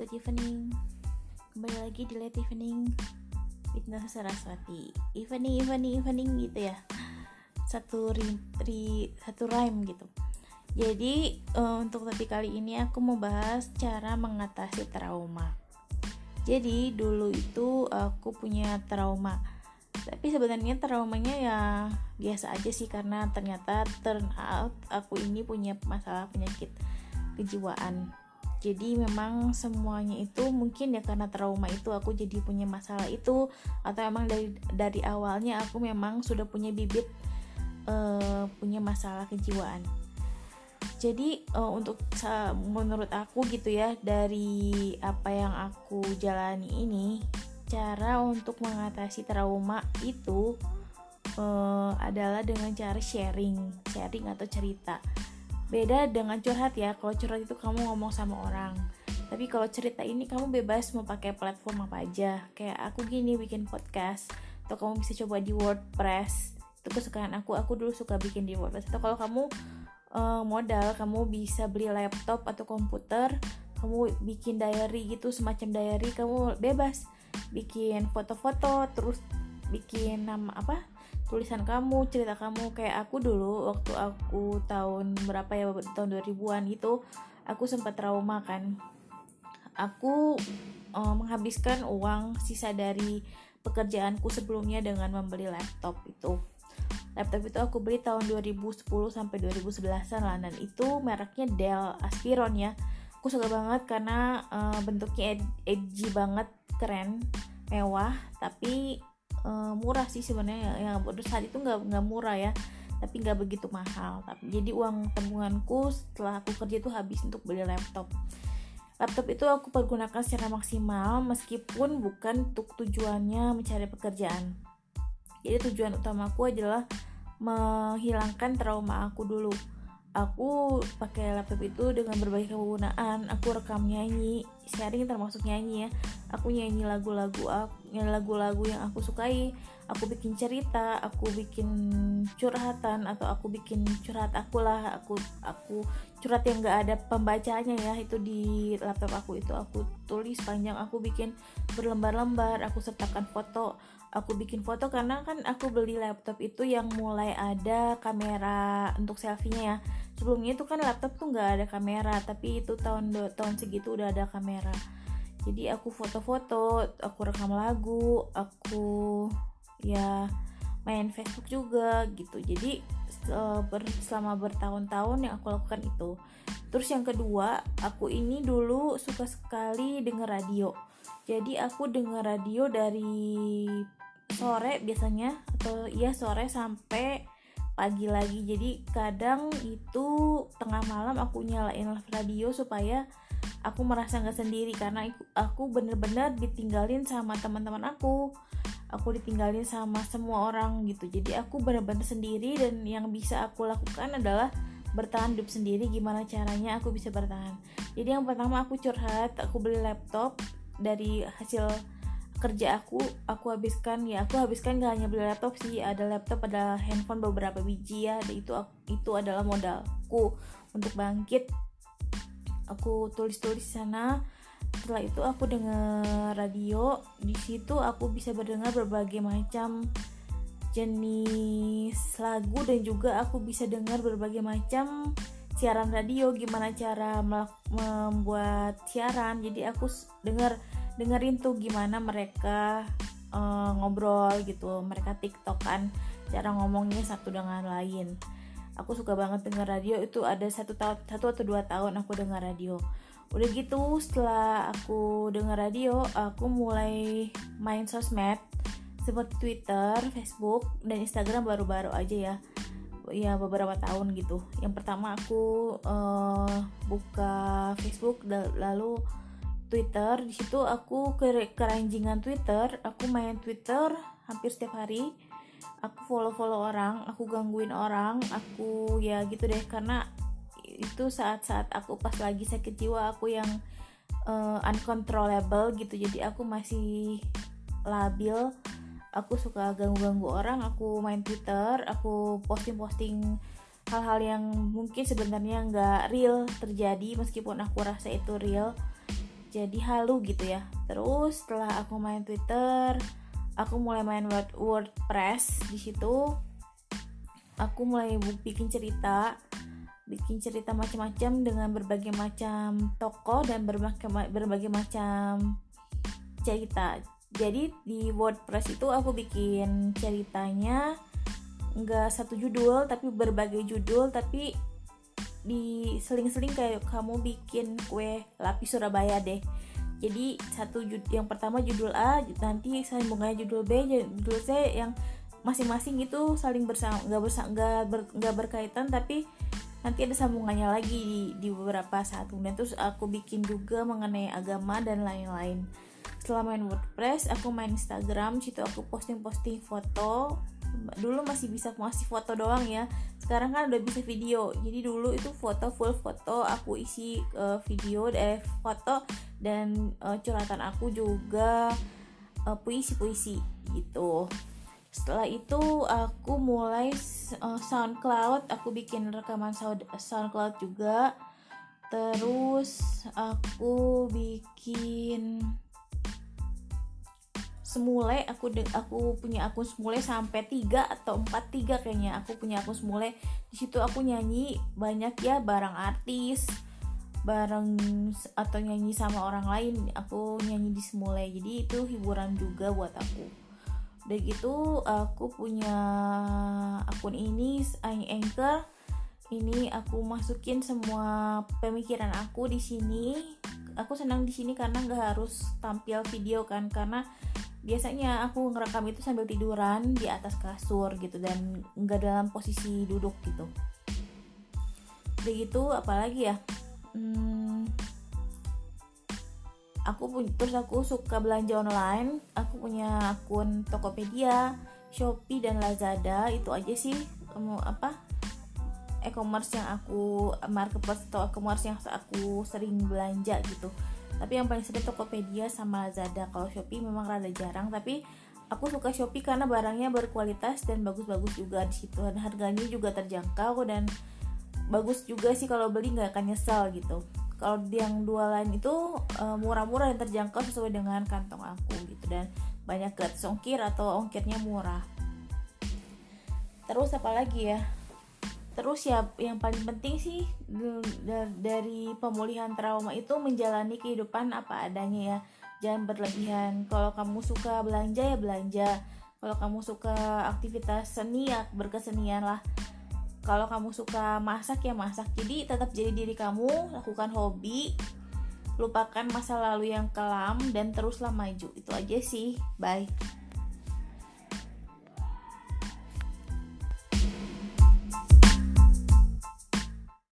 good evening. Kembali lagi di late evening With Nasa Saraswati. Evening, evening, evening gitu ya. Satu ri, ri, satu rhyme gitu. Jadi uh, untuk topik kali ini aku mau bahas cara mengatasi trauma. Jadi dulu itu aku punya trauma. Tapi sebenarnya traumanya ya biasa aja sih karena ternyata turn out aku ini punya masalah penyakit kejiwaan jadi memang semuanya itu mungkin ya karena trauma itu aku jadi punya masalah itu atau emang dari dari awalnya aku memang sudah punya bibit uh, punya masalah kejiwaan. Jadi uh, untuk menurut aku gitu ya dari apa yang aku jalani ini cara untuk mengatasi trauma itu uh, adalah dengan cara sharing sharing atau cerita beda dengan curhat ya kalau curhat itu kamu ngomong sama orang. Tapi kalau cerita ini kamu bebas mau pakai platform apa aja. Kayak aku gini bikin podcast atau kamu bisa coba di WordPress. Itu kesukaan aku aku dulu suka bikin di WordPress. Atau kalau kamu uh, modal kamu bisa beli laptop atau komputer kamu bikin diary gitu semacam diary kamu bebas. Bikin foto-foto terus bikin nama apa tulisan kamu cerita kamu. Kayak aku dulu waktu aku tahun berapa ya tahun 2000-an gitu aku sempat trauma kan. Aku uh, menghabiskan uang sisa dari pekerjaanku sebelumnya dengan membeli laptop itu. Laptop itu aku beli tahun 2010 sampai 2011an lah. Dan itu mereknya Dell Aspiron ya. Aku suka banget karena uh, bentuknya ed edgy banget keren mewah. Tapi uh, murah sih sebenarnya. Yang pada saat itu nggak nggak murah ya. Tapi nggak begitu mahal. Tapi jadi uang tabunganku setelah aku kerja itu habis untuk beli laptop. Laptop itu aku pergunakan secara maksimal meskipun bukan untuk tujuannya mencari pekerjaan. Jadi tujuan utamaku adalah menghilangkan trauma aku dulu aku pakai laptop itu dengan berbagai kegunaan. Aku rekam nyanyi. Sharing termasuk nyanyi ya. Aku nyanyi lagu-lagu lagu-lagu yang aku sukai. Aku bikin cerita aku bikin curhatan atau aku bikin curhat aku lah. Aku aku curhat yang gak ada pembacanya ya. Itu di laptop aku itu. Aku tulis panjang aku bikin berlembar-lembar. Aku sertakan foto aku bikin foto karena kan aku beli laptop itu yang mulai ada kamera untuk selfie-nya ya. Sebelumnya itu kan laptop tuh nggak ada kamera tapi itu tahun tahun segitu udah ada kamera. Jadi aku foto-foto aku rekam lagu aku ya main Facebook juga gitu. Jadi selama bertahun-tahun yang aku lakukan itu. Terus yang kedua aku ini dulu suka sekali denger radio. Jadi aku denger radio dari sore biasanya atau iya sore sampai pagi lagi. Jadi kadang itu tengah malam aku nyalain radio supaya aku merasa nggak sendiri karena aku bener-bener ditinggalin sama teman-teman aku. Aku ditinggalin sama semua orang gitu. Jadi aku bener-bener sendiri dan yang bisa aku lakukan adalah bertahan hidup sendiri gimana caranya aku bisa bertahan. Jadi yang pertama aku curhat aku beli laptop dari hasil kerja aku aku habiskan ya aku habiskan gak hanya beli laptop sih ada laptop ada handphone beberapa biji ya itu itu adalah modalku untuk bangkit. Aku tulis-tulis sana. Setelah itu aku dengar radio di situ aku bisa mendengar berbagai macam jenis lagu dan juga aku bisa dengar berbagai macam siaran radio gimana cara membuat siaran. Jadi aku dengar dengerin tuh gimana mereka uh, ngobrol gitu. Mereka tiktokan cara ngomongnya satu dengan lain. Aku suka banget denger radio itu ada satu tahun satu atau dua tahun aku dengar radio. Udah gitu setelah aku dengar radio aku mulai main sosmed seperti Twitter, Facebook, dan Instagram baru-baru aja ya. Ya beberapa tahun gitu. Yang pertama aku uh, buka Facebook lalu Twitter di situ aku ke keranjingan Twitter aku main Twitter hampir setiap hari. Aku follow follow orang aku gangguin orang aku ya gitu deh karena itu saat-saat aku pas lagi sakit jiwa aku yang uh, uncontrollable gitu. Jadi aku masih labil aku suka ganggu-ganggu orang aku main Twitter aku posting-posting hal-hal yang mungkin sebenarnya nggak real terjadi meskipun aku rasa itu real jadi halu gitu ya. Terus setelah aku main Twitter aku mulai main Word WordPress di situ. Aku mulai bikin cerita bikin cerita macam-macam dengan berbagai macam toko dan berbagai berbagai macam cerita. Jadi di WordPress itu aku bikin ceritanya nggak satu judul tapi berbagai judul tapi di seling-seling kayak kamu bikin kue lapis Surabaya deh. Jadi satu yang pertama judul A nanti sambungannya judul B judul C yang masing-masing itu saling bersama nggak bersama nggak ber, nggak berkaitan tapi nanti ada sambungannya lagi di, di beberapa saat. Kemudian terus aku bikin juga mengenai agama dan lain-lain. Setelah main WordPress aku main Instagram situ aku posting-posting foto dulu masih bisa masih foto doang ya. Sekarang kan udah bisa video. Jadi dulu itu foto full foto aku isi uh, video eh foto dan uh, curhatan aku juga uh, puisi-puisi gitu. Setelah itu aku mulai uh, SoundCloud. Aku bikin rekaman sound, SoundCloud juga. Terus aku bikin semule aku aku punya akun semule sampai tiga atau empat tiga kayaknya. Aku punya akun semule. Di situ aku nyanyi banyak ya barang artis bareng atau nyanyi sama orang lain. Aku nyanyi di semule. Jadi itu hiburan juga buat aku. Udah gitu aku punya akun ini anchor. Ini aku masukin semua pemikiran aku di sini. Aku senang di sini karena nggak harus tampil video kan karena biasanya aku ngerekam itu sambil tiduran di atas kasur gitu dan nggak dalam posisi duduk gitu. Begitu apalagi ya? Hmm, aku punya terus aku suka belanja online. Aku punya akun Tokopedia Shopee dan Lazada. Itu aja sih mau apa e-commerce yang aku marketplace atau e-commerce yang aku sering belanja gitu tapi yang paling sering Tokopedia sama Lazada. Kalau Shopee memang rada jarang tapi aku suka Shopee karena barangnya berkualitas dan bagus-bagus juga di situ. Dan harganya juga terjangkau dan bagus juga sih kalau beli nggak akan nyesal gitu. Kalau yang dua lain itu eh, murah-murah dan terjangkau sesuai dengan kantong aku gitu. Dan banyak gratis ongkir atau ongkirnya murah. Terus apa lagi ya terus ya yang paling penting sih dari pemulihan trauma itu menjalani kehidupan apa adanya ya. Jangan berlebihan. Kalau kamu suka belanja ya belanja. Kalau kamu suka aktivitas seni ya berkesenian lah. Kalau kamu suka masak ya masak. Jadi tetap jadi diri kamu lakukan hobi lupakan masa lalu yang kelam dan teruslah maju. Itu aja sih. Bye